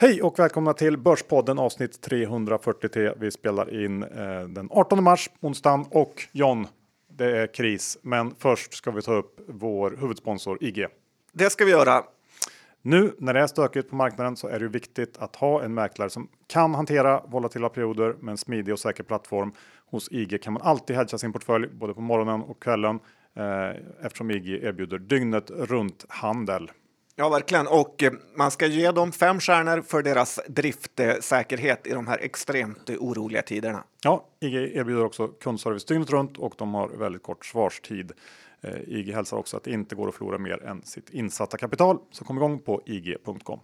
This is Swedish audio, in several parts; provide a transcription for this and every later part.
Hej och välkomna till Börspodden avsnitt 343. Vi spelar in eh, den 18 mars, onsdagen och John, det är kris. Men först ska vi ta upp vår huvudsponsor IG. Det ska vi göra. Nu när det är stökigt på marknaden så är det viktigt att ha en mäklare som kan hantera volatila perioder med en smidig och säker plattform. Hos IG kan man alltid hedga sin portfölj både på morgonen och kvällen eh, eftersom IG erbjuder dygnet runt handel. Ja, verkligen. Och eh, man ska ge dem fem stjärnor för deras driftsäkerhet i de här extremt oroliga tiderna. Ja, IG erbjuder också kundservice dygnet runt och de har väldigt kort svarstid. Eh, IG hälsar också att det inte går att förlora mer än sitt insatta kapital. Så kom igång på ig.com.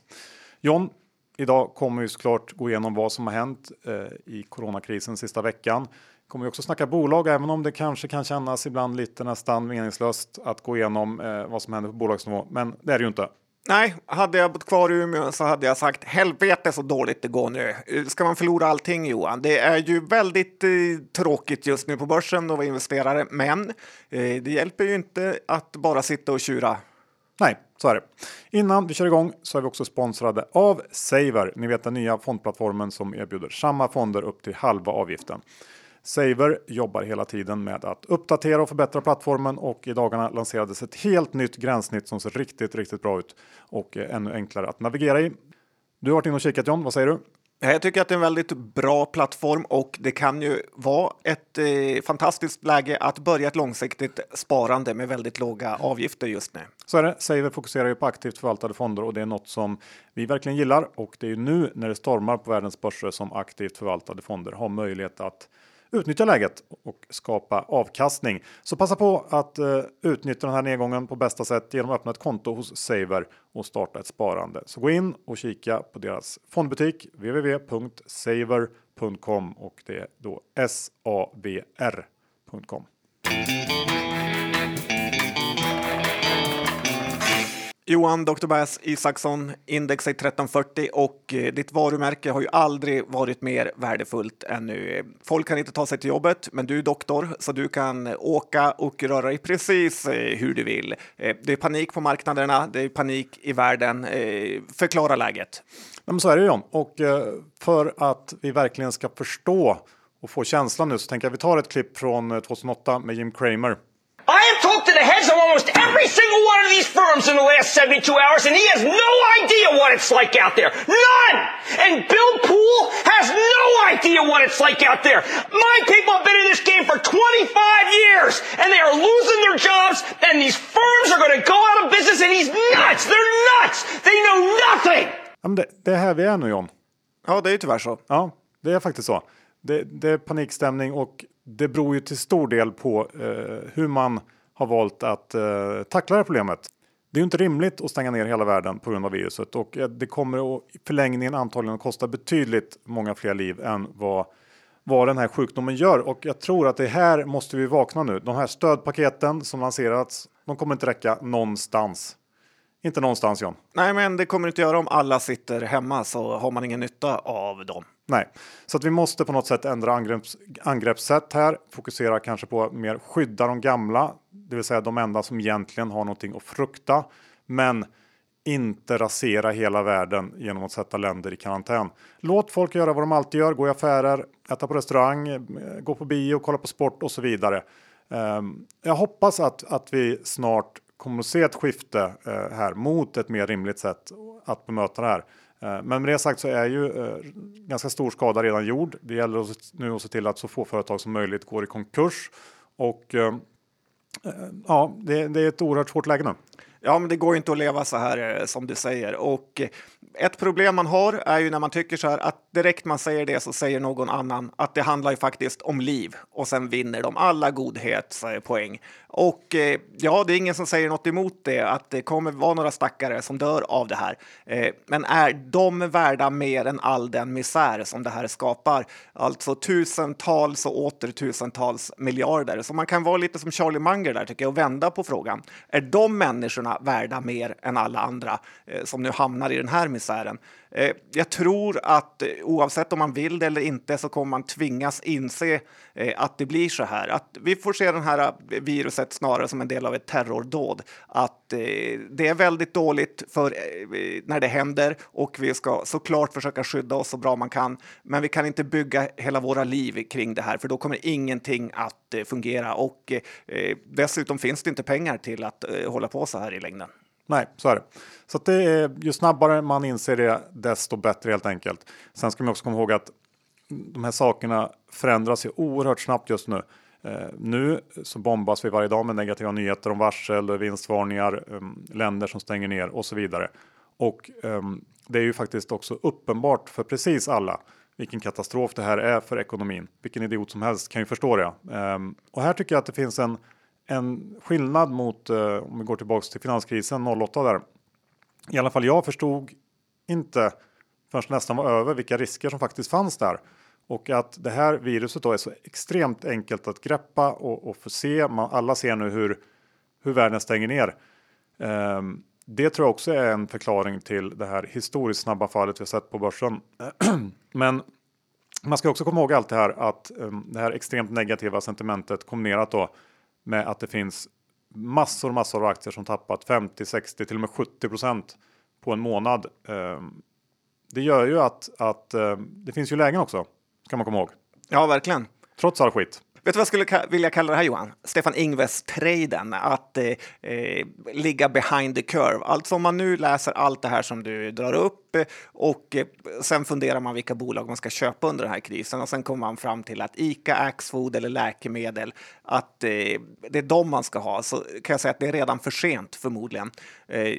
John, idag kommer vi såklart gå igenom vad som har hänt eh, i coronakrisen sista veckan. Kommer vi också snacka bolag, även om det kanske kan kännas ibland lite nästan meningslöst att gå igenom eh, vad som händer på bolagsnivå. Men det är det ju inte. Nej, hade jag bott kvar i Umeå så hade jag sagt helvete så dåligt det går nu. Ska man förlora allting Johan? Det är ju väldigt eh, tråkigt just nu på börsen att vara investerare, men eh, det hjälper ju inte att bara sitta och tjura. Nej, så är det. Innan vi kör igång så är vi också sponsrade av Saver. Ni vet den nya fondplattformen som erbjuder samma fonder upp till halva avgiften. Saver jobbar hela tiden med att uppdatera och förbättra plattformen och i dagarna lanserades ett helt nytt gränssnitt som ser riktigt, riktigt bra ut och ännu enklare att navigera i. Du har varit inne och kikat John, vad säger du? Jag tycker att det är en väldigt bra plattform och det kan ju vara ett eh, fantastiskt läge att börja ett långsiktigt sparande med väldigt låga avgifter just nu. Så är det. Saver fokuserar ju på aktivt förvaltade fonder och det är något som vi verkligen gillar och det är ju nu när det stormar på världens börser som aktivt förvaltade fonder har möjlighet att utnyttja läget och skapa avkastning. Så passa på att eh, utnyttja den här nedgången på bästa sätt genom att öppna ett konto hos Saver och starta ett sparande. Så gå in och kika på deras fondbutik www.saver.com och det är då savr.com. Johan Dr. Bass Isaksson, index är 1340 och eh, ditt varumärke har ju aldrig varit mer värdefullt än nu. Folk kan inte ta sig till jobbet, men du är doktor så du kan åka och röra dig precis eh, hur du vill. Eh, det är panik på marknaderna, det är panik i världen. Förklara läget. Men så är det ju. Och för att vi verkligen ska förstå och få känslan nu så tänker jag att vi tar ett klipp från 2008 med Jim Cramer. I have talked to the heads of almost every single one of these firms in the last 72 hours, and he has no idea what it's like out there. None! And Bill Poole has no idea what it's like out there. My people have been in this game for 25 years, and they are losing their jobs, and these firms are going to go out of business, and he's nuts! They're nuts! They know nothing! det, det är här vi är nu John. Ja, det är ju tyvärr så. Ja, det är faktiskt så. Det, det är panikstämning och det beror ju till stor del på eh, hur man har valt att eh, tackla det här problemet. Det är ju inte rimligt att stänga ner hela världen på grund av viruset och eh, det kommer att, i förlängningen antagligen att kosta betydligt många fler liv än vad, vad den här sjukdomen gör. Och jag tror att det här måste vi vakna nu. De här stödpaketen som lanserats, de kommer inte räcka någonstans. Inte någonstans John. Nej, men det kommer inte göra om alla sitter hemma så har man ingen nytta av dem. Nej, så att vi måste på något sätt ändra angrepps, angreppssätt här. Fokusera kanske på mer skydda de gamla, det vill säga de enda som egentligen har någonting att frukta. Men inte rasera hela världen genom att sätta länder i karantän. Låt folk göra vad de alltid gör, gå i affärer, äta på restaurang, eh, gå på bio, kolla på sport och så vidare. Ehm, jag hoppas att, att vi snart kommer att se ett skifte eh, här mot ett mer rimligt sätt att bemöta det här. Eh, men med det sagt så är ju eh, ganska stor skada redan gjord. Det gäller nu att se till att så få företag som möjligt går i konkurs och eh, ja, det, det är ett oerhört svårt läge nu. Ja, men det går ju inte att leva så här som du säger. Och ett problem man har är ju när man tycker så här att direkt man säger det så säger någon annan att det handlar ju faktiskt om liv och sen vinner de alla godhetspoäng. Och eh, ja, det är ingen som säger något emot det, att det kommer vara några stackare som dör av det här. Eh, men är de värda mer än all den misär som det här skapar? Alltså tusentals och åter tusentals miljarder. Så man kan vara lite som Charlie Munger där tycker jag och vända på frågan. Är de människorna värda mer än alla andra eh, som nu hamnar i den här misären? Misären. Eh, jag tror att eh, oavsett om man vill det eller inte så kommer man tvingas inse eh, att det blir så här. Att vi får se det här viruset snarare som en del av ett terrordåd. Att det är väldigt dåligt för när det händer och vi ska såklart försöka skydda oss så bra man kan. Men vi kan inte bygga hela våra liv kring det här för då kommer ingenting att fungera och dessutom finns det inte pengar till att hålla på så här i längden. Nej, så är det. Så att det är, ju snabbare man inser det, desto bättre helt enkelt. Sen ska man också komma ihåg att de här sakerna förändras ju oerhört snabbt just nu. Eh, nu så bombas vi varje dag med negativa nyheter om varsel, vinstvarningar, um, länder som stänger ner och så vidare. Och um, det är ju faktiskt också uppenbart för precis alla vilken katastrof det här är för ekonomin. Vilken idiot som helst kan ju förstå det. Um, och här tycker jag att det finns en en skillnad mot eh, om vi går tillbaks till finanskrisen 08 där. I alla fall jag förstod inte förrän nästan var över vilka risker som faktiskt fanns där. Och att det här viruset då är så extremt enkelt att greppa och, och få se. Man, alla ser nu hur, hur världen stänger ner. Um, det tror jag också är en förklaring till det här historiskt snabba fallet vi har sett på börsen. Men man ska också komma ihåg allt det här att um, det här extremt negativa sentimentet kombinerat då med att det finns massor, massor av aktier som tappat 50, 60, till och med 70 procent på en månad. Ehm, det gör ju att, att ehm, det finns ju lägen också, kan man komma ihåg. Ja, verkligen. Trots all skit. Vet du vad jag skulle vilja kalla det här Johan? Stefan Ingves-traden, att eh, eh, ligga behind the curve. Alltså om man nu läser allt det här som du drar upp eh, och eh, sen funderar man vilka bolag man ska köpa under den här krisen och sen kommer man fram till att ICA, Axfood eller läkemedel, att eh, det är de man ska ha. Så kan jag säga att det är redan för sent förmodligen. Eh,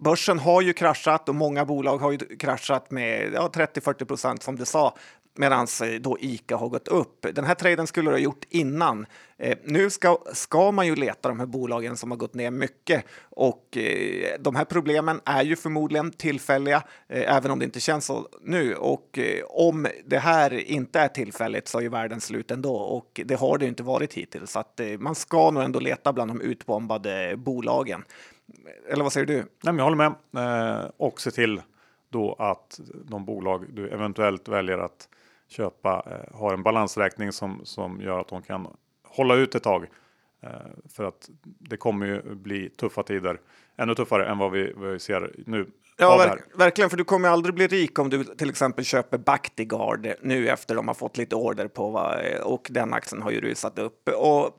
börsen har ju kraschat och många bolag har ju kraschat med ja, 30-40 procent som du sa medan då ICA har gått upp. Den här traden skulle du ha gjort innan. Eh, nu ska, ska man ju leta de här bolagen som har gått ner mycket och eh, de här problemen är ju förmodligen tillfälliga, eh, även om det inte känns så nu. Och eh, om det här inte är tillfälligt så är ju världen slut ändå och det har det inte varit hittills. Så att eh, man ska nog ändå leta bland de utbombade bolagen. Eller vad säger du? Nej, jag håller med eh, och se till då att de bolag du eventuellt väljer att köpa eh, har en balansräkning som, som gör att de kan hålla ut ett tag. Eh, för att det kommer ju bli tuffa tider, ännu tuffare än vad vi, vad vi ser nu. Ja, verk, verkligen, för du kommer aldrig bli rik om du till exempel köper Bactiguard nu efter de har fått lite order på va, och den aktien har ju rusat upp. Och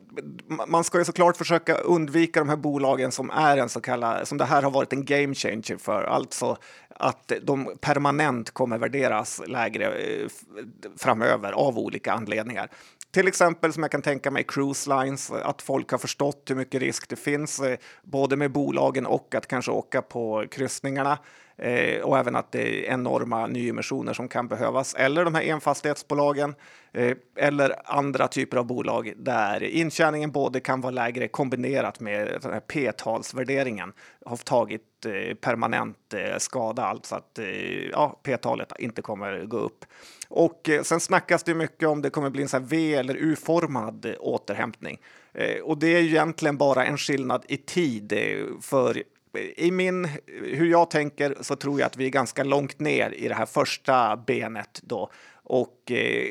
man ska ju såklart försöka undvika de här bolagen som är en så kallad, som det här har varit en game changer för, alltså att de permanent kommer värderas lägre eh, framöver av olika anledningar. Till exempel som jag kan tänka mig cruise lines, att folk har förstått hur mycket risk det finns eh, både med bolagen och att kanske åka på kryssningarna. Eh, och även att det är enorma nyemissioner som kan behövas. Eller de här enfastighetsbolagen eh, eller andra typer av bolag där intjäningen både kan vara lägre kombinerat med p-talsvärderingen har tagit eh, permanent eh, skada, alltså att eh, ja, p-talet inte kommer gå upp. Och eh, sen snackas det mycket om det kommer bli en sån V eller U-formad återhämtning. Eh, och det är egentligen bara en skillnad i tid eh, för i min, hur jag tänker så tror jag att vi är ganska långt ner i det här första benet då. Och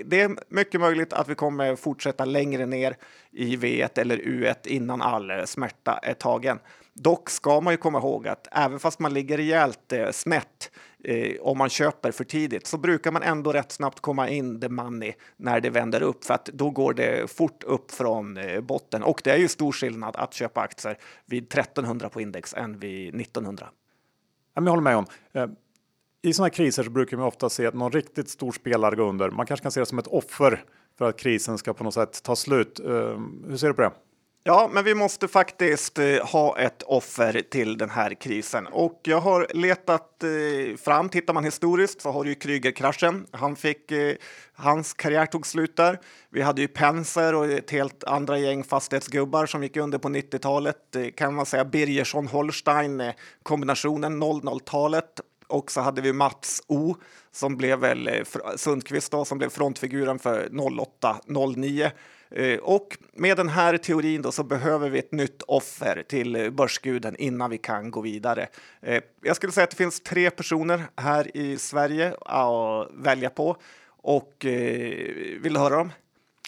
det är mycket möjligt att vi kommer fortsätta längre ner i V1 eller U1 innan all smärta är tagen. Dock ska man ju komma ihåg att även fast man ligger rejält eh, snett eh, om man köper för tidigt så brukar man ändå rätt snabbt komma in the money när det vänder upp för att då går det fort upp från eh, botten. Och det är ju stor skillnad att köpa aktier vid 1300 på index än vid 1900. Jag håller med om. Eh, I sådana här kriser så brukar man ofta se att någon riktigt stor spelare går under. Man kanske kan se det som ett offer för att krisen ska på något sätt ta slut. Eh, hur ser du på det? Ja, men vi måste faktiskt eh, ha ett offer till den här krisen. Och jag har letat eh, fram, tittar man historiskt så har du ju Krügerkraschen. Han fick, eh, hans karriär tog slut där. Vi hade ju Penser och ett helt andra gäng fastighetsgubbar som gick under på 90-talet. kan man säga Birgersson, Holstein, kombinationen 00-talet och så hade vi Mats O som blev väl eh, Sundqvist då, som blev frontfiguren för 08-09. Eh, och med den här teorin då så behöver vi ett nytt offer till eh, börsguden innan vi kan gå vidare. Jag skulle säga att det finns tre personer här i Sverige att välja på. Och vill du höra dem?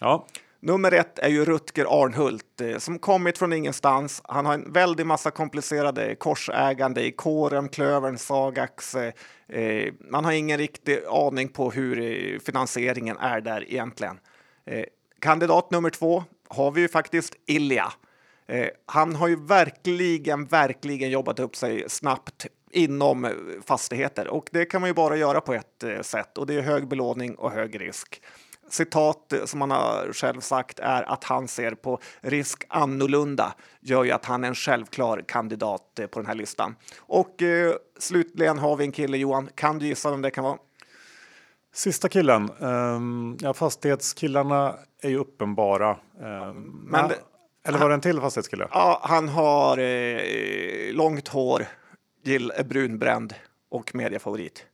Ja, Nummer ett är ju Rutger Arnhult eh, som kommit från ingenstans. Han har en väldig massa komplicerade korsägande i Corem, Klövern, Sagax. Eh, eh, man har ingen riktig aning på hur finansieringen är där egentligen. Kandidat nummer två har vi ju faktiskt Ilja. Han har ju verkligen, verkligen jobbat upp sig snabbt inom fastigheter och det kan man ju bara göra på ett sätt och det är hög belåning och hög risk. Citat eh, som han har själv sagt är att han ser på risk annorlunda gör ju att han är en självklar kandidat eh, på den här listan. Och eh, slutligen har vi en kille Johan, kan du gissa vem det kan vara? sista killen. Um, ja, fastighetskillarna är ju uppenbara. Um, Men det- eller var det en till fastighetskille? Ja, han har eh, långt hår, gill, brunbränd och mediafavorit.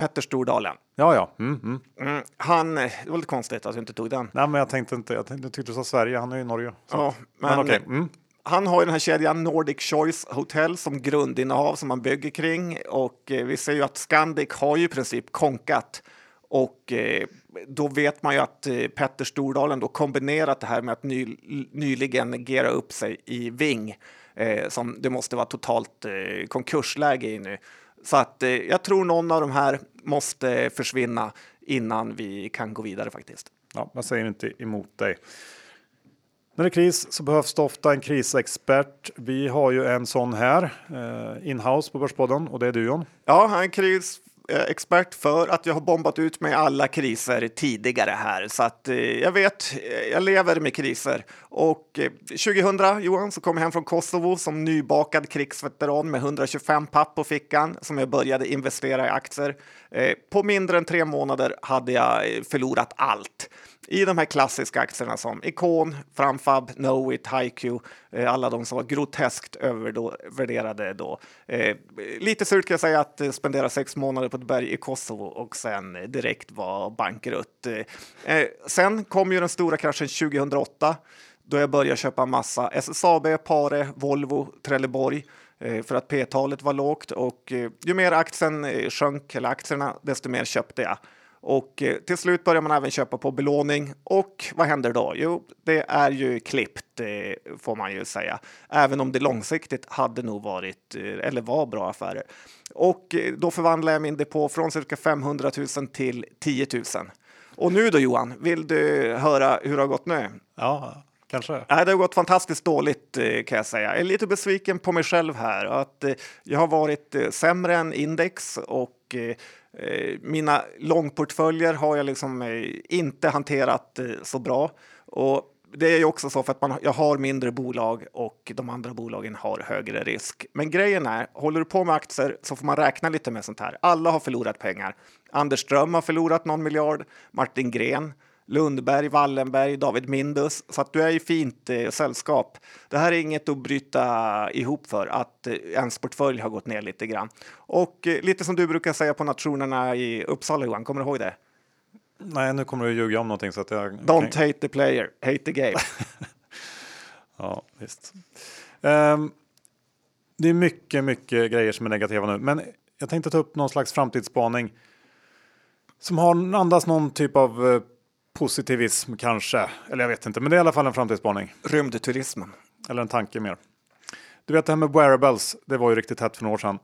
Petter Stordalen. Ja, ja. Mm, mm. Mm, han, det var lite konstigt att du inte tog den. Nej, men jag tänkte inte. Jag, tänkte, jag tyckte du sa Sverige. Han är ju i Norge. Så. Ja, men men okej. Mm. han har ju den här kedjan Nordic Choice Hotel som grundinnehav som man bygger kring och eh, vi ser ju att Scandic har ju i princip konkat och eh, då vet man ju att eh, Petter Stordalen då kombinerat det här med att ny, nyligen gera upp sig i Ving som det måste vara totalt konkursläge i nu. Så att eh, jag tror någon av de här måste försvinna innan vi kan gå vidare faktiskt. Ja, jag säger inte emot dig. När det är kris så behövs det ofta en krisexpert. Vi har ju en sån här eh, inhouse på Börspodden och det är du John. Ja, han är Eh, expert för att jag har bombat ut mig alla kriser tidigare här. Så att eh, jag vet, eh, jag lever med kriser. Och eh, 2000, Johan, så kom jag hem från Kosovo som nybakad krigsveteran med 125 papp på fickan som jag började investera i aktier. Eh, på mindre än tre månader hade jag eh, förlorat allt i de här klassiska aktierna som Icon, Framfab, Knowit, HiQ, eh, alla de som var groteskt övervärderade då. Eh, lite surt kan jag säga att eh, spendera sex månader på ett berg i Kosovo och sen eh, direkt vara bankrutt. Eh, eh, sen kom ju den stora kraschen 2008 då jag började köpa massa SSAB, Pare, Volvo, Trelleborg eh, för att P-talet var lågt och eh, ju mer aktien sjönk, eller aktierna, desto mer köpte jag. Och eh, till slut börjar man även köpa på belåning. Och vad händer då? Jo, det är ju klippt eh, får man ju säga. Även om det långsiktigt hade nog varit, eh, eller var bra affärer. Och då förvandlar jag min depå från cirka 500 000 till 10 000. Och nu då Johan, vill du höra hur det har gått nu? Ja, kanske. Nej, det har gått fantastiskt dåligt kan jag säga. Jag är lite besviken på mig själv här. Att, jag har varit sämre än index och Eh, eh, mina långportföljer har jag liksom eh, inte hanterat så bra. Och det är ju också så för att man, jag har mindre bolag och de andra bolagen har högre risk. Men grejen är, håller du på med aktier så får man räkna lite med sånt här. Alla har förlorat pengar. Anders Ström har förlorat någon miljard, Martin Gren, Lundberg, Wallenberg, David Mindus. Så att du är i fint eh, sällskap. Det här är inget att bryta ihop för, att eh, ens portfölj har gått ner lite grann. Och eh, lite som du brukar säga på nationerna i Uppsala, Johan, kommer du ihåg det? Nej, nu kommer du ljuga om någonting så att jag... Don't hate the player, hate the game. Ja, visst. Ehm, det är mycket, mycket grejer som är negativa nu, men jag tänkte ta upp någon slags framtidsspaning som har andas någon typ av eh, positivism kanske. Eller jag vet inte, men det är i alla fall en framtidsspaning. Rymdturismen. Eller en tanke mer. Du vet det här med wearables, det var ju riktigt hett för några år sedan.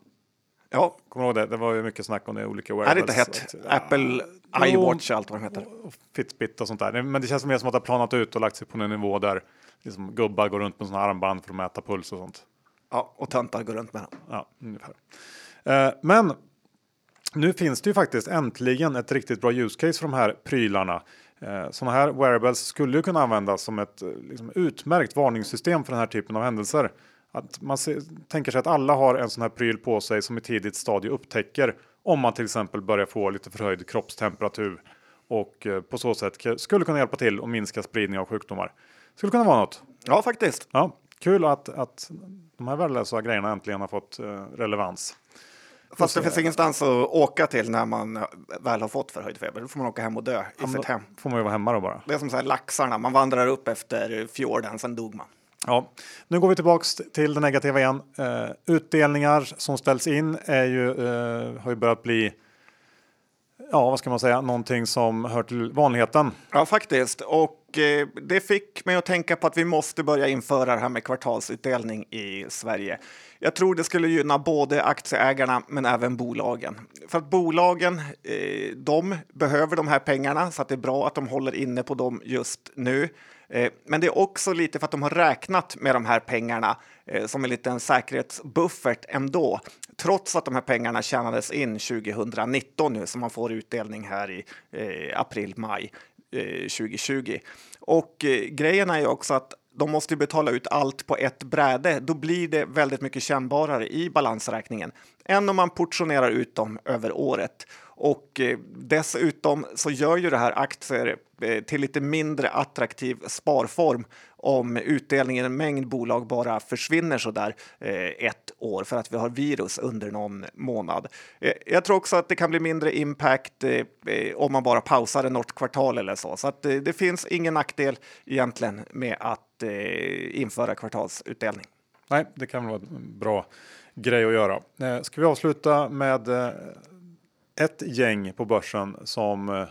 Ja, Kommer du ihåg det? Det var ju mycket snack om det, olika är wearables. det inte hett? Ja, Apple iWatch och allt vad de heter. och Fitbit och sånt där. Men det känns mer som att det har planat ut och lagt sig på en nivå där liksom gubbar går runt med här armband för att mäta puls och sånt. Ja, och töntar går runt med dem. Ja, ungefär. Eh, men nu finns det ju faktiskt äntligen ett riktigt bra use case för de här prylarna. Eh, Sådana här wearables skulle kunna användas som ett eh, liksom, utmärkt varningssystem för den här typen av händelser. Att man se, tänker sig att alla har en sån här pryl på sig som i tidigt stadie upptäcker om man till exempel börjar få lite förhöjd kroppstemperatur och eh, på så sätt skulle kunna hjälpa till att minska spridning av sjukdomar. Skulle kunna vara något. Ja, faktiskt. Ja. kul att, att de här värdelösa grejerna äntligen har fått relevans. Fast det finns ingenstans att åka till när man väl har fått förhöjd feber. Då får man åka hem och dö i Ja, sitt hem. får man ju vara hemma då bara. Det är som så här laxarna, man vandrar upp efter fjorden, sen dog man. Ja, nu går vi tillbaks till det negativa igen. Eh, utdelningar som ställs in är ju, eh, har ju börjat bli, ja vad ska man säga, någonting som hör till vanligheten. Ja, faktiskt. Och eh, det fick mig att tänka på att vi måste börja införa det här med kvartalsutdelning i Sverige. Jag tror det skulle gynna både aktieägarna men även bolagen. För att bolagen, eh, de behöver de här pengarna så att det är bra att de håller inne på dem just nu. Eh, men det är också lite för att de har räknat med de här pengarna eh, som en liten säkerhetsbuffert ändå. Trots att de här pengarna tjänades in 2019 nu så man får utdelning här i eh, april, maj 2020. Och grejen är ju också att de måste ju betala ut allt på ett bräde. Då blir det väldigt mycket kännbarare i balansräkningen än om man portionerar ut dem över året. Och eh, dessutom så gör ju det här aktier eh, till lite mindre attraktiv sparform om utdelningen i en mängd bolag bara försvinner så där eh, ett år för att vi har virus under någon månad. Eh, jag tror också att det kan bli mindre impact eh, eh, om man bara pausar det något kvartal eller så. Så att det finns ingen nackdel egentligen med att eh, införa kvartalsutdelning. Nej, det kan vara en bra grej att göra. Eh, ska vi avsluta med eh, ett gäng på börsen som eh,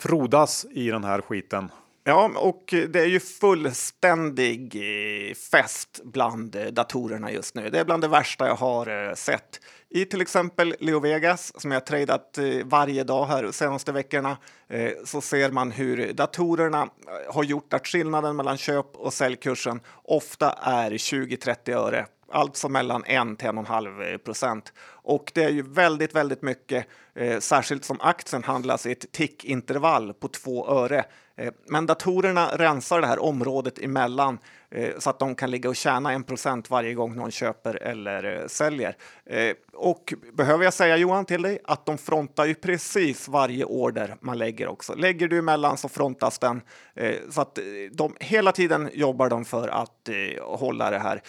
frodas i den här skiten. Ja, och det är ju fullständig eh, fest bland datorerna just nu. Det är bland det värsta jag har eh, sett. I till exempel Leo Vegas som jag har tradat eh, varje dag här de senaste veckorna eh, så ser man hur datorerna eh, har gjort att skillnaden mellan köp och säljkursen ofta är 20-30 öre alltså mellan 1 till 1,5 procent. Och det är ju väldigt, väldigt mycket, eh, särskilt som aktien handlas i ett tickintervall på 2 öre. Eh, men datorerna rensar det här området emellan Eh, så att de kan ligga och tjäna 1 procent varje gång någon köper eller eh, säljer. Eh, och behöver jag säga Johan till dig att de frontar ju precis varje order man lägger också. Lägger du emellan så frontas den så att de hela tiden jobbar de för att hålla det här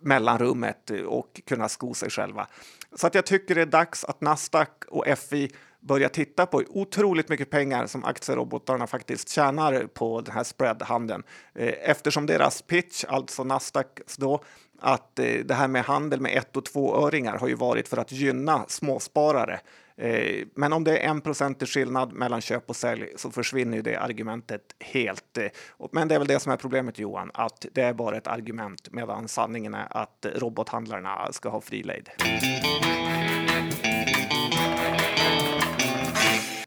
mellanrummet och kunna sko sig själva. Så att jag tycker det är dags att Nasdaq och FI börja titta på otroligt mycket pengar som aktierobotarna faktiskt tjänar på den här spreadhandeln. Eh, eftersom deras pitch, alltså Nasdaqs då, att eh, det här med handel med ett och tvåöringar har ju varit för att gynna småsparare. Eh, men om det är en procentig skillnad mellan köp och sälj så försvinner ju det argumentet helt. Men det är väl det som är problemet Johan, att det är bara ett argument medan sanningen är att robothandlarna ska ha fri lejd.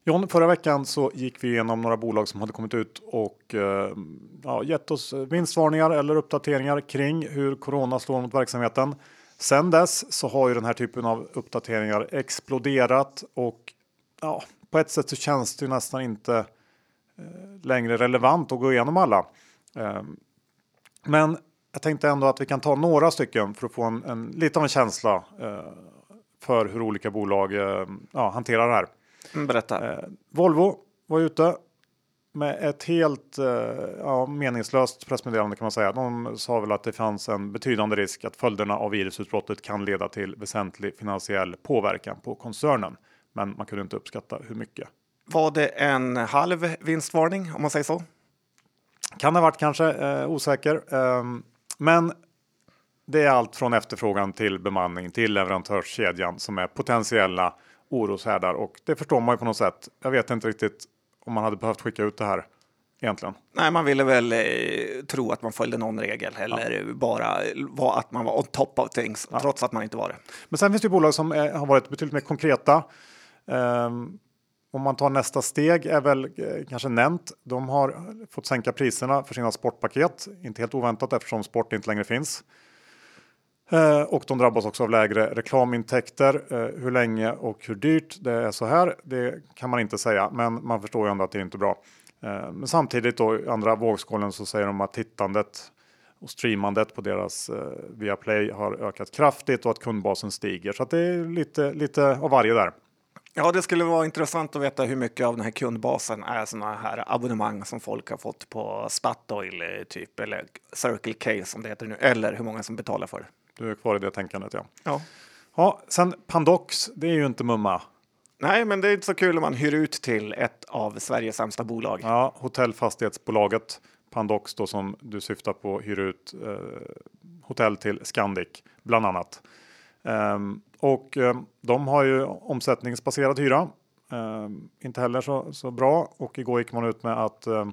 John, förra veckan så gick vi igenom några bolag som hade kommit ut och eh, ja, gett oss vinstvarningar eller uppdateringar kring hur corona slår mot verksamheten. Sen dess så har ju den här typen av uppdateringar exploderat och ja, på ett sätt så känns det ju nästan inte eh, längre relevant att gå igenom alla. Eh, men jag tänkte ändå att vi kan ta några stycken för att få en, en lite av en känsla eh, för hur olika bolag eh, ja, hanterar det här. Mm, Berätta. Eh, Volvo var ute med ett helt eh, ja, meningslöst pressmeddelande kan man säga. De sa väl att det fanns en betydande risk att följderna av virusutbrottet kan leda till väsentlig finansiell påverkan på koncernen. Men man kunde inte uppskatta hur mycket. Var det en halv vinstvarning om man säger så? Kan ha varit kanske eh, osäker. Ehm, men det är allt från efterfrågan till bemanning till leverantörskedjan som är potentiella oroshärdar och det förstår man ju på något sätt. Jag vet inte riktigt om man hade behövt skicka ut det här egentligen. Nej, man ville väl eh, tro att man följde någon regel eller bara var att man var on top of things trots att man inte var det. Men sen finns det ju bolag som är, har varit betydligt mer konkreta. Ehm, om man tar nästa steg är väl eh, kanske nämnt. De har fått sänka priserna för sina sportpaket. Inte helt oväntat eftersom sport inte längre finns. Eh, och de drabbas också av lägre reklamintäkter. Eh, hur länge och hur dyrt det är så här, det kan man inte säga. Men man förstår ju ändå att det inte är bra. Eh, men samtidigt då i andra vågskålen så säger de att tittandet och streamandet på deras eh, Viaplay har ökat kraftigt och att kundbasen stiger. Så att det är lite, lite av varje där. Ja, det skulle vara intressant att veta hur mycket av den här kundbasen är sådana här abonnemang som folk har fått på Statoil eh, typ eller Circle K som det heter nu, eller hur många som betalar för det. Du är kvar i det tänkandet ja. Ja. Ja, sen Pandox, det är ju inte mumma. Nej, men det är inte så kul om man hyr ut till ett av Sveriges sämsta bolag. Ja, hotellfastighetsbolaget Pandox då som du syftar på hyr ut eh, hotell till Scandic bland annat. Ehm, och eh, de har ju omsättningsbaserad hyra. Ehm, inte heller så, så bra och igår gick man ut med att eh,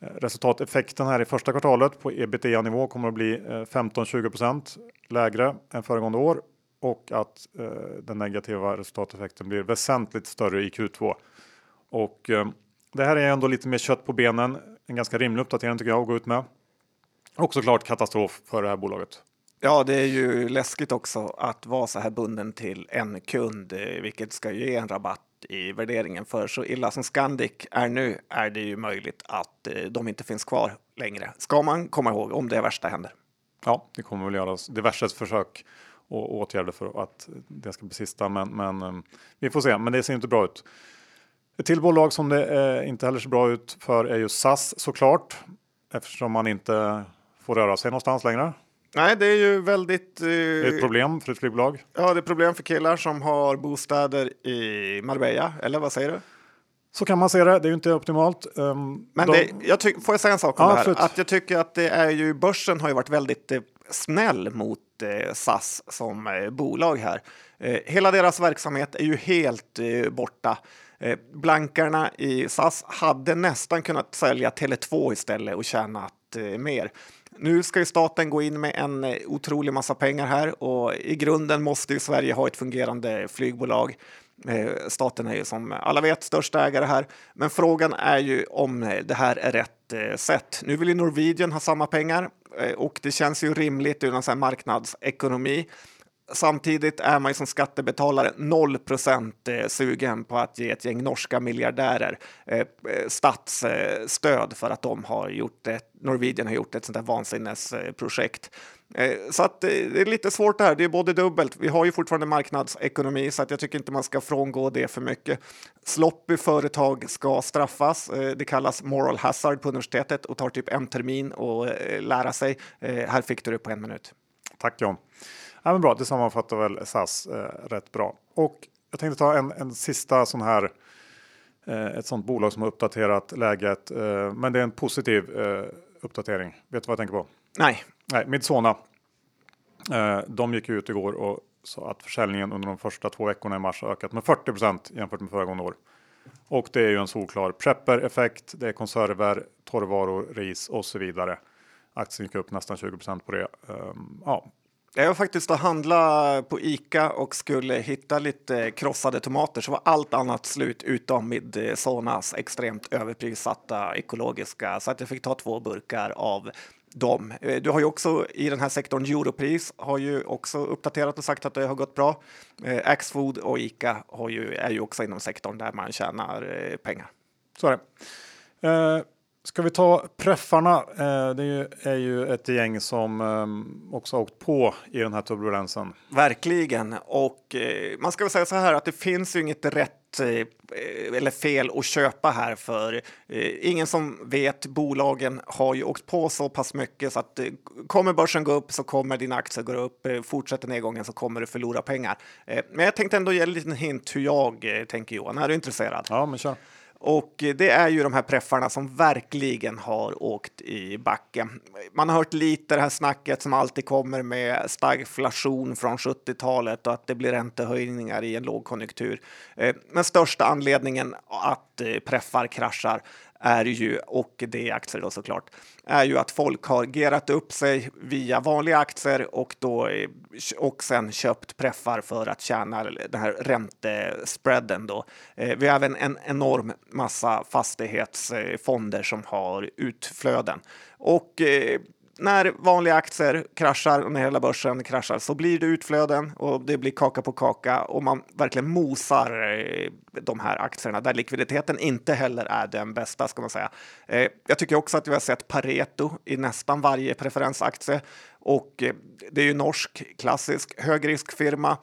resultateffekten här i första kvartalet på ebitda nivå kommer att bli eh, 15-20% lägre än föregående år och att eh, den negativa resultateffekten blir väsentligt större i Q2. Och eh, det här är ändå lite mer kött på benen. En ganska rimlig uppdatering tycker jag att gå ut med. Och såklart katastrof för det här bolaget. Ja, det är ju läskigt också att vara så här bunden till en kund, vilket ska ge en rabatt i värderingen. För så illa som Scandic är nu är det ju möjligt att eh, de inte finns kvar längre. Ska man komma ihåg om det värsta händer. Ja, det kommer väl göras diverse försök och åtgärder för att det ska bli sista, men, men eh, vi får se. Men det ser inte bra ut. Ett till bolag som det eh, inte heller ser bra ut för är ju SAS såklart, eftersom man inte får röra sig någonstans längre. Nej, det är ju väldigt... Eh, Det är ett problem för ett flygbolag. ja, det är problem för killar som har bostäder i Marbella, eller vad säger du? Så kan man se det. Det är ju inte optimalt. Um, Men de- det, jag tyck, får jag säga en sak om Ja, det här? absolut. Att jag tycker att det är ju, börsen har ju varit väldigt eh, snäll mot eh, SAS som eh, bolag här. Eh, hela deras verksamhet är ju helt eh, borta. Eh, blankarna i SAS hade nästan kunnat sälja Tele2 istället och tjänat mer. Nu ska ju staten gå in med en eh, otrolig massa pengar här och i grunden måste ju Sverige ha ett fungerande flygbolag. Eh, staten är ju som alla vet största ägare här, men frågan är ju om eh, det här är rätt sätt. Nu vill ju Norwegian ha samma pengar och det känns ju rimligt ur en sån här marknadsekonomi. Samtidigt är man ju som skattebetalare 0% eh, sugen på att ge ett gäng norska miljardärer eh, eh, statsstöd för att de har gjort ett, Norwegian har gjort ett sånt där vansinnesprojekt. Eh, Så att eh, det är lite svårt det här. Det är både dubbelt. Vi har ju fortfarande marknadsekonomi så att jag tycker inte man ska frångå det för mycket. Sloppy företag ska straffas. Eh, Det kallas moral hazard på universitetet och tar typ en termin att lära sig. Här fick du det på en minut. Tack John. Ja, men bra, det sammanfattar väl SAS eh, rätt bra. Och jag tänkte ta en, en sista sån här. Eh, ett sånt bolag som har uppdaterat läget, eh, men det är en positiv eh, uppdatering. Vet du vad jag tänker på? Nej, Nej, Midsona. Eh, de gick ut igår och sa att försäljningen under de första två veckorna i mars har ökat med 40% jämfört med föregående år. Och det är ju en solklar prepper-effekt. Det är konserver, torrvaror, ris och så vidare. Aktien gick upp nästan 20% på det. Ehm, ja, jag var faktiskt och handla på Ica och skulle hitta lite krossade tomater så var allt annat slut utom Midsonas eh, extremt överprissatta ekologiska så att jag fick ta två burkar av dem. Eh, du har ju också i den här sektorn Europris har ju också uppdaterat och sagt att det har gått bra. Eh, Axfood och Ica har ju, är ju också inom sektorn där man tjänar pengar. så är det. Uh ska vi ta preffarna? Eh, det är ju, ett gäng som ehm, också har åkt på i den här turbulensen. Verkligen. Och eh, man ska väl säga så här att det finns ju inget rätt eh, eller fel att köpa här för ingen som vet. Bolagen har ju åkt på så pass mycket så att kommer börsen gå upp så kommer dina aktier gå upp. Fortsätter nedgången så kommer du förlora pengar. Men jag tänkte ändå ge en liten hint hur jag tänker Johan. Är du intresserad? Ja, men kör. Och det är ju de här preffarna som verkligen har åkt i backen. Man har hört lite det här snacket som alltid kommer med stagflation från 70-talet och att det blir räntehöjningar i en lågkonjunktur. Eh, men största anledningen att eh, preffar kraschar är ju, och det är aktier då såklart, är ju att folk har gerat upp sig via vanliga aktier och då och sen köpt preffar för att tjäna den här räntespreaden då. Eh, vi har även en enorm massa fastighetsfonder som har utflöden. Och eh, när vanliga aktier kraschar och när hela börsen kraschar så blir det utflöden och det blir kaka på kaka och man verkligen mosar eh, de här aktierna där likviditeten inte heller är den bästa ska man säga. Eh, jag tycker också att vi har sett Pareto i nästan varje preferensaktie och eh, det är ju norsk klassisk högriskfirma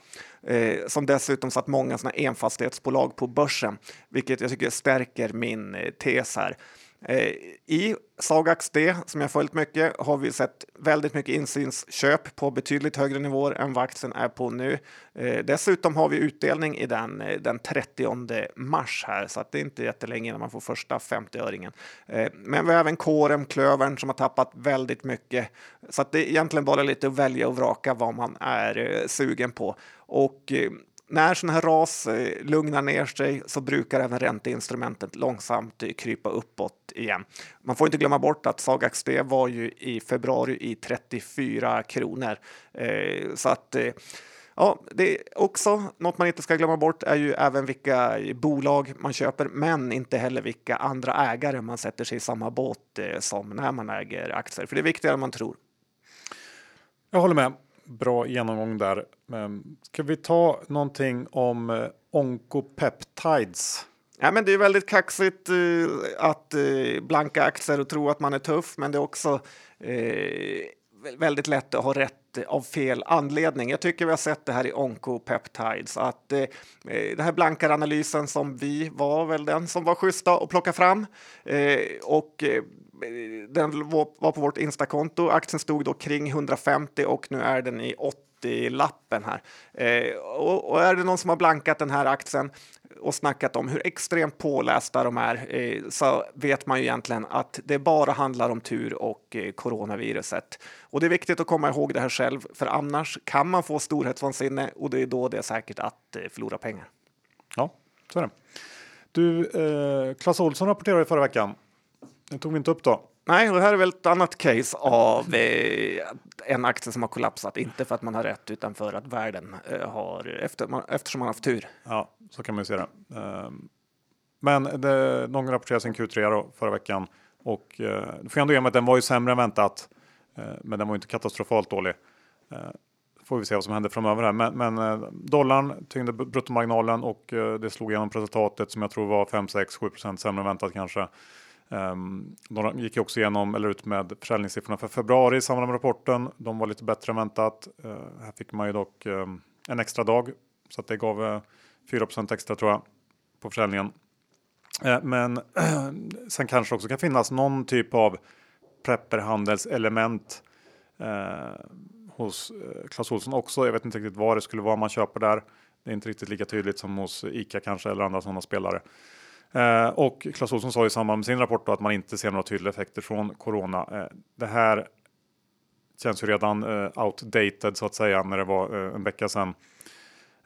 eh, som dessutom satt många såna enfastighetsbolag på börsen, vilket jag tycker stärker min tes här. Eh, I Sagax D, som jag följt mycket, har vi sett väldigt mycket insynsköp på betydligt högre nivåer än vad aktien är på nu. Eh, dessutom har vi utdelning i den eh, den 30 mars här, så att det är inte jättelänge innan man får första 50-öringen. Eh, men vi har även Corem, Klövern, som har tappat väldigt mycket. Så att det är egentligen bara lite att välja och vraka vad man är eh, sugen på. Och eh, när sådana här ras eh, lugnar ner sig så brukar även ränteinstrumentet långsamt eh, krypa uppåt igen. Man får inte glömma bort att Sagax D var ju i februari i 34 kronor. Eh, så att Ja, det är också något man inte ska glömma bort är ju även vilka bolag man köper, men inte heller vilka andra ägare man sätter sig i samma båt som när man äger aktier. För det är viktigare än man tror. Jag håller med bra genomgång där. Ska vi ta någonting om Oncopeptides? onkopeptides? Ja, men det är väldigt kaxigt uh, att uh, blanka aktier och tro att man är tuff, men det är också uh, väldigt lätt att ha rätt av fel anledning. Jag tycker vi har sett det här i Oncopeptides, att eh, den här blankaranalysen som vi var väl den som var schyssta att plocka fram eh, och den var på vårt Instakonto. Aktien stod då kring 150 och nu är den i 80 lappen här. Eh, och, och, är det någon som har blankat den här aktien och snackat om hur extremt pålästa de är eh, så vet man ju egentligen att det bara handlar om tur och eh, coronaviruset. Och det är viktigt att komma ihåg det här själv, för annars kan man få storhetsvansinne och det är då det är säkert att eh, förlora pengar. Ja, så är det. Du, eh, Clas Olsson rapporterade förra veckan den tog vi inte upp då. Nej, det här är väl ett annat case av eh, en aktie som har kollapsat. Inte för att man har rätt, utan för att världen eh, har, efter, man, eftersom man har haft tur. Ja, så kan man ju se det. Eh, men det, de rapporterade sin Q3 då, förra veckan och eh, får jag ändå ge mig att den var ju sämre än väntat. Eh, men den var inte katastrofalt dålig. Eh, får vi se vad som händer framöver här. Men, men eh, dollarn tyngde bruttomarginalen och eh, det slog igenom resultatet som jag tror var 5, 6, 7 sämre än väntat kanske. Ehm, um, de gick också igenom eller ut med försäljningssiffrorna för februari i samband med rapporten. De var lite bättre än väntat. Uh, här fick man ju dock um, en extra dag så att det gav eh, uh, 4% extra tror jag på försäljningen. Uh, men sen kanske också kan finnas någon typ av prepperhandelselement hos Clas Ohlson också. Jag vet inte riktigt vad det skulle vara man köper där. Det är inte riktigt lika tydligt som hos Ica kanske eller andra sådana spelare. Eh, och Clas Ohlson sa i samband med sin rapport att man inte ser några tydliga effekter från corona. Eh, det här känns ju redan eh, outdated så att säga när det var eh, en vecka sedan.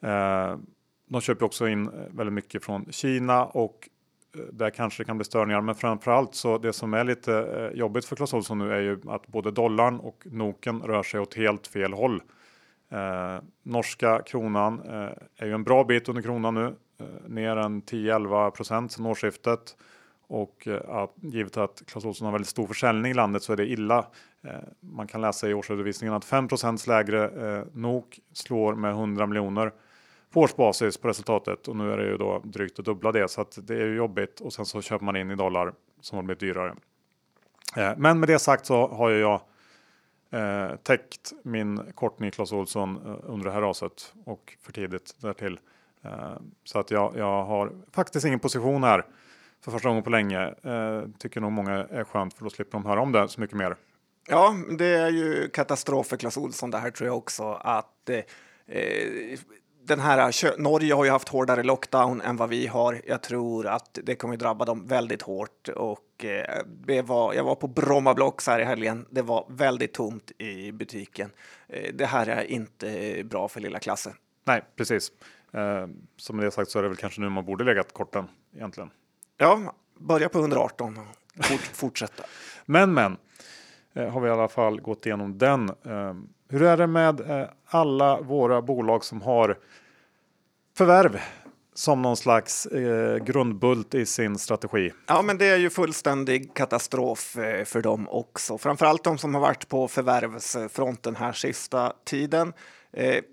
Eh, de köper också in väldigt mycket från Kina och där kanske det kan bli störningar. Men framförallt så det som är lite jobbigt för Clas Ohlson nu är ju att både dollarn och noken rör sig åt helt fel håll. Eh, norska kronan eh, är ju en bra bit under kronan nu. Eh, ner en 10-11 procent sedan årsskiftet. Och eh, att, givet att Clas Ohlson har väldigt stor försäljning i landet så är det illa. Eh, man kan läsa i årsredovisningen att 5 lägre NOK slår med 100 miljoner på årsbasis på resultatet och nu är det ju då drygt det dubbla det så att det är ju jobbigt och sen så köper man in i dollar som har blivit dyrare. Men med det sagt så har jag täckt min kortning Clas Ohlson under det här raset och för tidigt därtill. Eh, så att jag, jag har faktiskt ingen position här för första gången på länge. Eh, tycker nog många är skönt för då slipper de höra om det så mycket mer. Ja, det är ju katastrof för Clas Ohlson det här tror jag också att eh, den här Norge har ju haft hårdare lockdown än vad vi har. Jag tror att det kommer drabba dem väldigt hårt och eh, det var, jag var på Bromma Blocks här i helgen. Det var väldigt tomt i butiken. Eh, det här är inte bra för lilla klassen. Nej, precis. Eh, som det sagt så är det väl kanske nu man borde legat korten egentligen. Ja, börja på 118 och fort, fortsätta. men, men eh, har vi i alla fall gått igenom den. Eh, hur är det med eh, alla våra bolag som har förvärv som någon slags eh, grundbult i sin strategi. Ja, men det är ju fullständig katastrof eh, för dem också. Framförallt de som har varit på förvärvsfronten här sista tiden. Eh,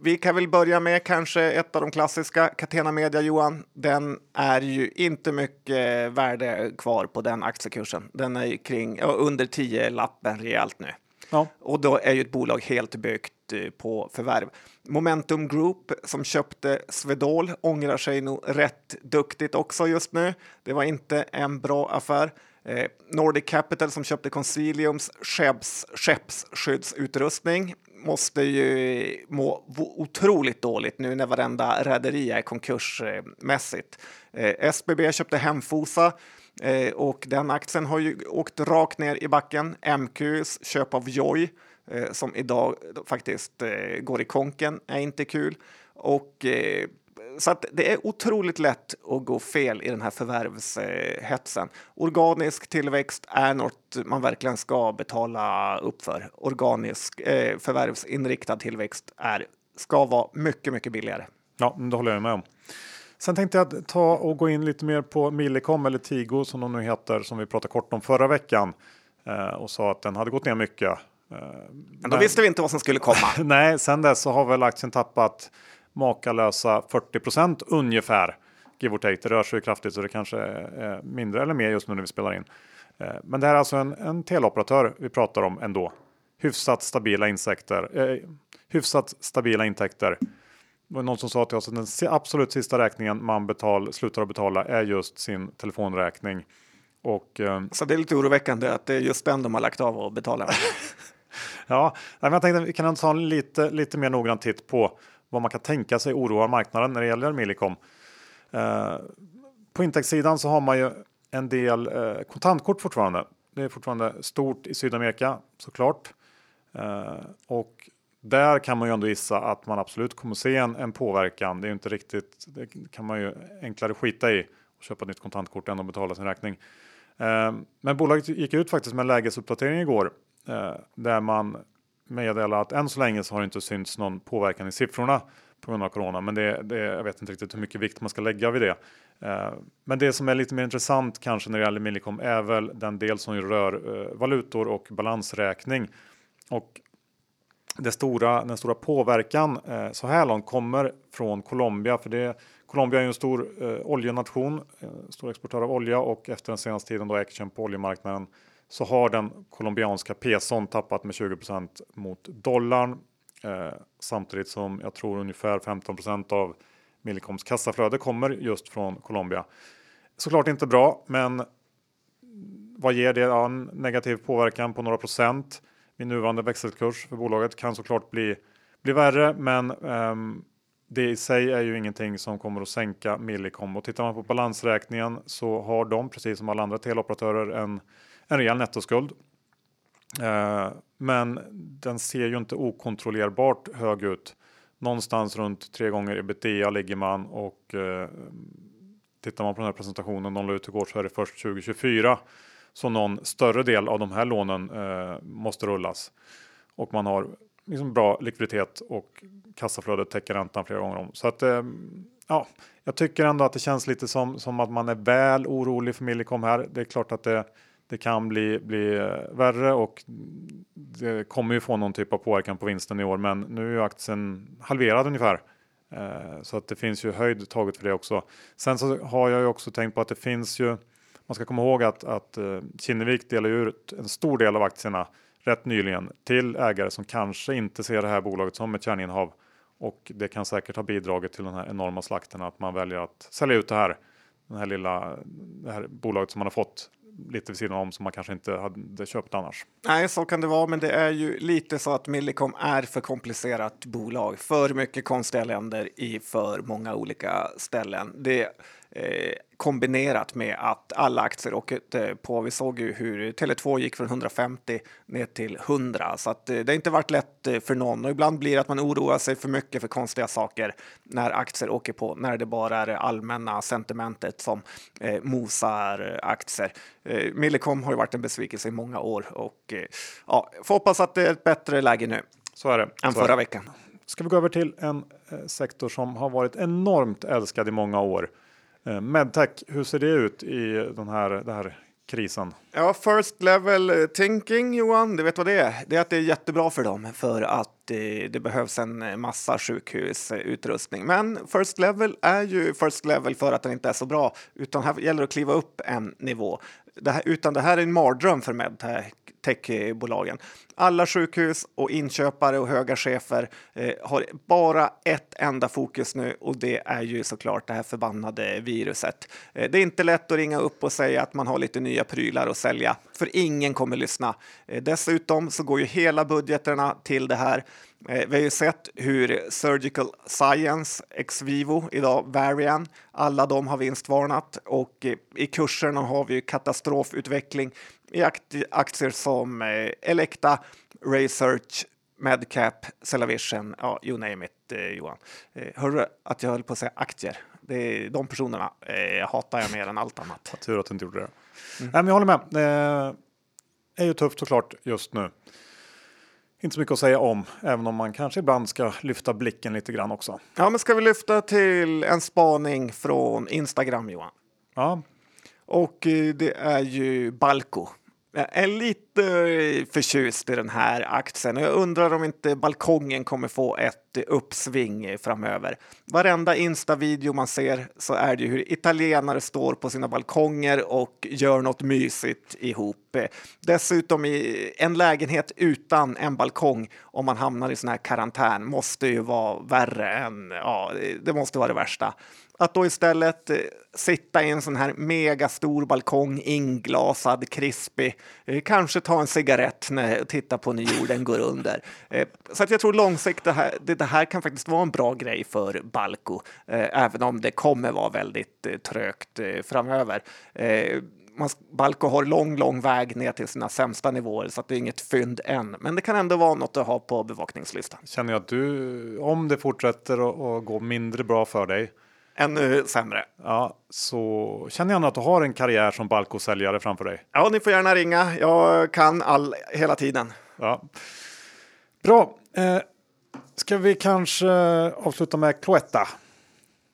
vi kan väl börja med kanske ett av de klassiska, Catena Media, Johan. Den är ju inte mycket värde kvar på den aktiekursen. Den är ju kring ja, under 10 lappen rejält nu. Ja. Och då är ju ett bolag helt byggt eh, på förvärv. Momentum Group som köpte Swedol ångrar sig nog rätt duktigt också just nu. Det var inte en bra affär. Eh, Nordic Capital som köpte Consiliums skepps, skeppsskyddsutrustning måste ju må otroligt dåligt nu när varenda rederi är konkursmässigt. Eh, SBB köpte Hemfosa eh, och den aktien har ju åkt rakt ner i backen. MQs köp av Joy eh, som idag faktiskt eh, går i konken är inte kul. Och eh, så att det är otroligt lätt att gå fel i den här förvärvshetsen. Organisk tillväxt är något man verkligen ska betala upp för. Organisk eh, förvärvsinriktad tillväxt är, ska vara mycket, mycket billigare. Ja, det håller jag med om. Sen tänkte jag ta och gå in lite mer på Millicom eller Tigo som de nu heter som vi pratade kort om förra veckan eh, och sa att den hade gått ner mycket. Eh, men då visste vi inte vad som skulle komma. Nej, sen dess så har väl aktien tappat makalösa 40 ungefär. Give or take. Det rör sig kraftigt så det kanske är mindre eller mer just nu när vi spelar in. Eh, men det här är alltså en, en teleoperatör vi pratar om ändå. Hyfsat stabila insekter, eh, hyfsat stabila intäkter. Det var någon som sa till oss att den absolut sista räkningen man betal, slutar att betala är just sin telefonräkning. Och, eh, så det är lite oroväckande att det är just den de har lagt av och betala. ja, men jag tänkte att vi kan ta en lite, lite mer noggrann titt på vad man kan tänka sig oroar marknaden när det gäller Millicom. Eh, på intäktssidan så har man ju en del eh, kontantkort fortfarande. Det är fortfarande stort i Sydamerika såklart. Eh, och där kan man ju ändå gissa att man absolut kommer se en, en påverkan. Det är ju inte riktigt, det kan man ju enklare skita i och köpa ett nytt kontantkort än att betala sin räkning. Eh, men bolaget gick ut faktiskt med en lägesuppdatering igår eh, där man meddela att än så länge så har det inte synts någon påverkan i siffrorna på grund av corona, men det, det, jag vet inte riktigt hur mycket vikt man ska lägga vid det. Eh, men det som är lite mer intressant kanske när det gäller Millicom är väl den del som rör eh, valutor och balansräkning. Och det stora, den stora påverkan eh, så här långt kommer från Colombia, för det, Colombia är ju en stor eh, oljenation, eh, stor exportör av olja och efter den senaste tiden då action på oljemarknaden så har den colombianska peson tappat med 20% mot dollarn eh, samtidigt som jag tror ungefär 15% av Millicoms kassaflöde kommer just från Colombia. Såklart inte bra, men vad ger det? Ja, en negativ påverkan på några procent Min nuvarande växelkurs för bolaget kan såklart bli, bli värre, men eh, det i sig är ju ingenting som kommer att sänka Millicom och tittar man på balansräkningen så har de precis som alla andra teleoperatörer en en rejäl nettoskuld. Eh, men den ser ju inte okontrollerbart hög ut. Någonstans runt tre gånger ebitda ligger man och eh, tittar man på den här presentationen de la ut igår så är det först 2024 så någon större del av de här lånen eh, måste rullas och man har liksom bra likviditet och kassaflödet täcker räntan flera gånger om. Så att ja, jag tycker ändå att det känns lite som, som att man är väl orolig för Millicom här. Det är klart att det det kan bli, bli eh, värre och det kommer ju få någon typ av påverkan på vinsten i år. Men nu är ju aktien halverad ungefär. Eh, så att det finns ju höjd taget för det också. Sen så har jag ju också tänkt på att det finns ju, man ska komma ihåg att, att eh, Kinnevik delar ju ut en stor del av aktierna rätt nyligen till ägare som kanske inte ser det här bolaget som ett kärninnehav. Och det kan säkert ha bidragit till den här enorma slakten att man väljer att sälja ut det här, den här lilla, det här bolaget som man har fått lite vid sidan om som man kanske inte hade köpt annars. Nej, så kan det vara, men det är ju lite så att Millicom är för komplicerat bolag. För mycket konstiga länder i för många olika ställen. Det eh, kombinerat med att alla aktier åkte eh, på. Vi såg ju hur Tele2 gick från 150 ner till 100 så att eh, det har inte varit lätt för någon och ibland blir det att man oroar sig för mycket för konstiga saker när aktier åker på, när det bara är det allmänna sentimentet som mosar aktier. Millicom har ju varit en besvikelse i många år och ja, får hoppas att det är ett bättre läge nu. Så är det. Än förra veckan. ska vi gå över till en sektor som har varit enormt älskad i många år. Eh, Medtech, hur ser det ut i den här, den här krisen? Ja, first level eh, thinking Johan, du vet vad det är? Det är att det är jättebra för dem för att eh, det behövs en massa sjukhusutrustning. Men first level är ju first level för att den inte är så bra, utan här gäller det att kliva upp en nivå. Det här, utan det här är en mardröm för Medtech. Techbolagen, Alla sjukhus och inköpare och höga chefer eh, har bara ett enda fokus nu och det är ju såklart det här förbannade viruset. Eh, det är inte lätt att ringa upp och säga att man har lite nya prylar att sälja, för ingen kommer lyssna. Eh, dessutom så går ju hela budgeterna till det här. Eh, vi har ju sett hur Surgical Science, Exvivo, idag Varian, alla de har vinstvarnat och eh, i kurserna har vi katastrofutveckling i aktier som eh, Elekta, Research, Medcap, Cellavision, ja, you name it, Johan. Hörru att jag höll på att säga aktier. Det är, de personerna eh, hatar jag mer än allt annat. Tur att du inte gjorde det. Mm. Nej, men jag håller med. Det är ju tufft såklart just nu inte så mycket att säga om, även om man kanske ibland ska lyfta blicken lite grann också. Ja, men ska vi lyfta till en spaning från Instagram, Johan? Ja. Och eh, det är ju Balco. Jag är lite eh, förtjust i den här aktien och jag undrar om inte balkongen kommer få ett uppsving framöver. Varenda Insta-video man ser så är det ju hur italienare står på sina balkonger och gör något mysigt ihop. Dessutom i en lägenhet utan en balkong om man hamnar i sån här karantän måste ju vara värre än, ja, det måste vara det värsta. Att då istället eh, sitta i en sån här megastor balkong, inglasad, krispig, eh, kanske ta en cigarett när titta på när jorden går under. Eh, så att jag tror långsiktigt det här, det, det här kan faktiskt vara en bra grej för Balco, eh, även om det kommer vara väldigt eh, trögt eh, framöver. Balco har lång, lång väg ner till sina sämsta nivåer så att det är inget fynd än. Men det kan ändå vara något att ha på bevakningslistan. Känner jag att du, om det fortsätter att gå mindre bra för dig, ännu sämre. Ja, så känner jag att du har en karriär som Balco-säljare framför dig. Ja, ni får gärna ringa. Jag kan all hela tiden. Ja. Bra. Eh, ska vi kanske avsluta med Cloetta?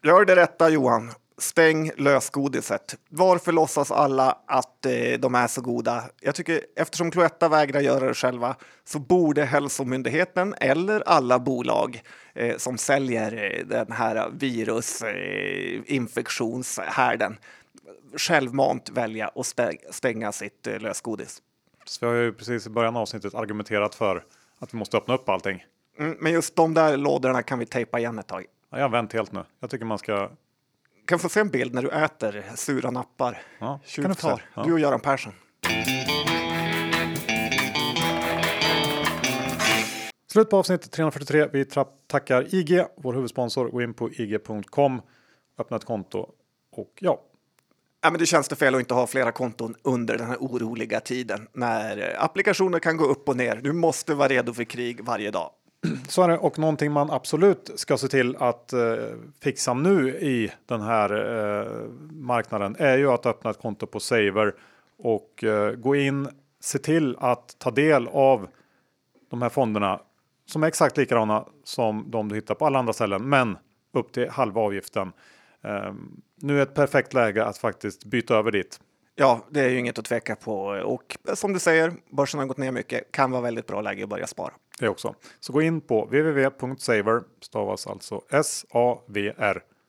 Gör det rätta Johan. Stäng lösgodiset. Varför låtsas alla att eh, de är så goda? Jag tycker eftersom Cloetta vägrar göra det själva så borde Hälsomyndigheten eller alla bolag eh, som säljer eh, den här virusinfektionshärden eh, självmant välja att stänga sitt eh, lösgodis. Så vi har ju precis i början av avsnittet argumenterat för att vi måste öppna upp allting. Mm, men just de där lådorna kan vi tejpa igen ett tag. Ja, jag har vänt helt nu. Jag tycker man ska kan få se en bild när du äter sura nappar. Ja, Tjuvtar. Ja. Du och Göran Persson. Slut på avsnitt 343. Vi tackar IG, vår huvudsponsor. Gå in på ig.com, öppna ett konto och ja. Ja, men det känns det fel att inte ha flera konton under den här oroliga tiden när applikationer kan gå upp och ner. Du måste vara redo för krig varje dag. Så är det och någonting man absolut ska se till att eh, fixa nu i den här eh, marknaden är ju att öppna ett konto på Saver och eh, gå in. Se till att ta del av de här fonderna som är exakt likadana som de du hittar på alla andra ställen, men upp till halva avgiften. Ehm, nu är ett perfekt läge att faktiskt byta över dit. Ja, det är ju inget att tveka på och som du säger, börsen har gått ner mycket, kan vara väldigt bra läge att börja spara. Det också. Så gå in på www.saver, stavas alltså S-A-V-R.com.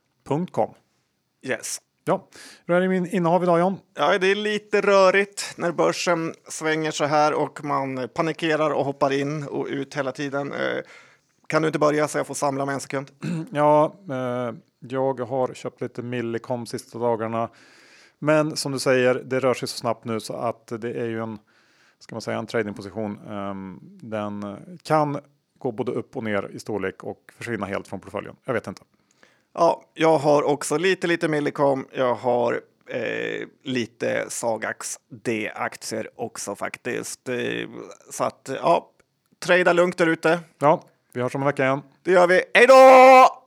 Yes. Ja, hur är det min innehav idag John? Ja, det är lite rörigt när börsen svänger så här och man panikerar och hoppar in och ut hela tiden. Eh, kan du inte börja så jag får samla mig en sekund? Ja, eh, jag har köpt lite Millicom sista dagarna. Men som du säger, det rör sig så snabbt nu så att det är ju en, ska man säga, en tradingposition. Um, den kan gå både upp och ner i storlek och försvinna helt från portföljen. Jag vet inte. Ja, jag har också lite, lite Millicom. Jag har eh, lite Sagax D-aktier också faktiskt. Eh, så att ja, trada lugnt där ute. Ja, vi hörs om en vecka igen. Det gör vi. Hej då!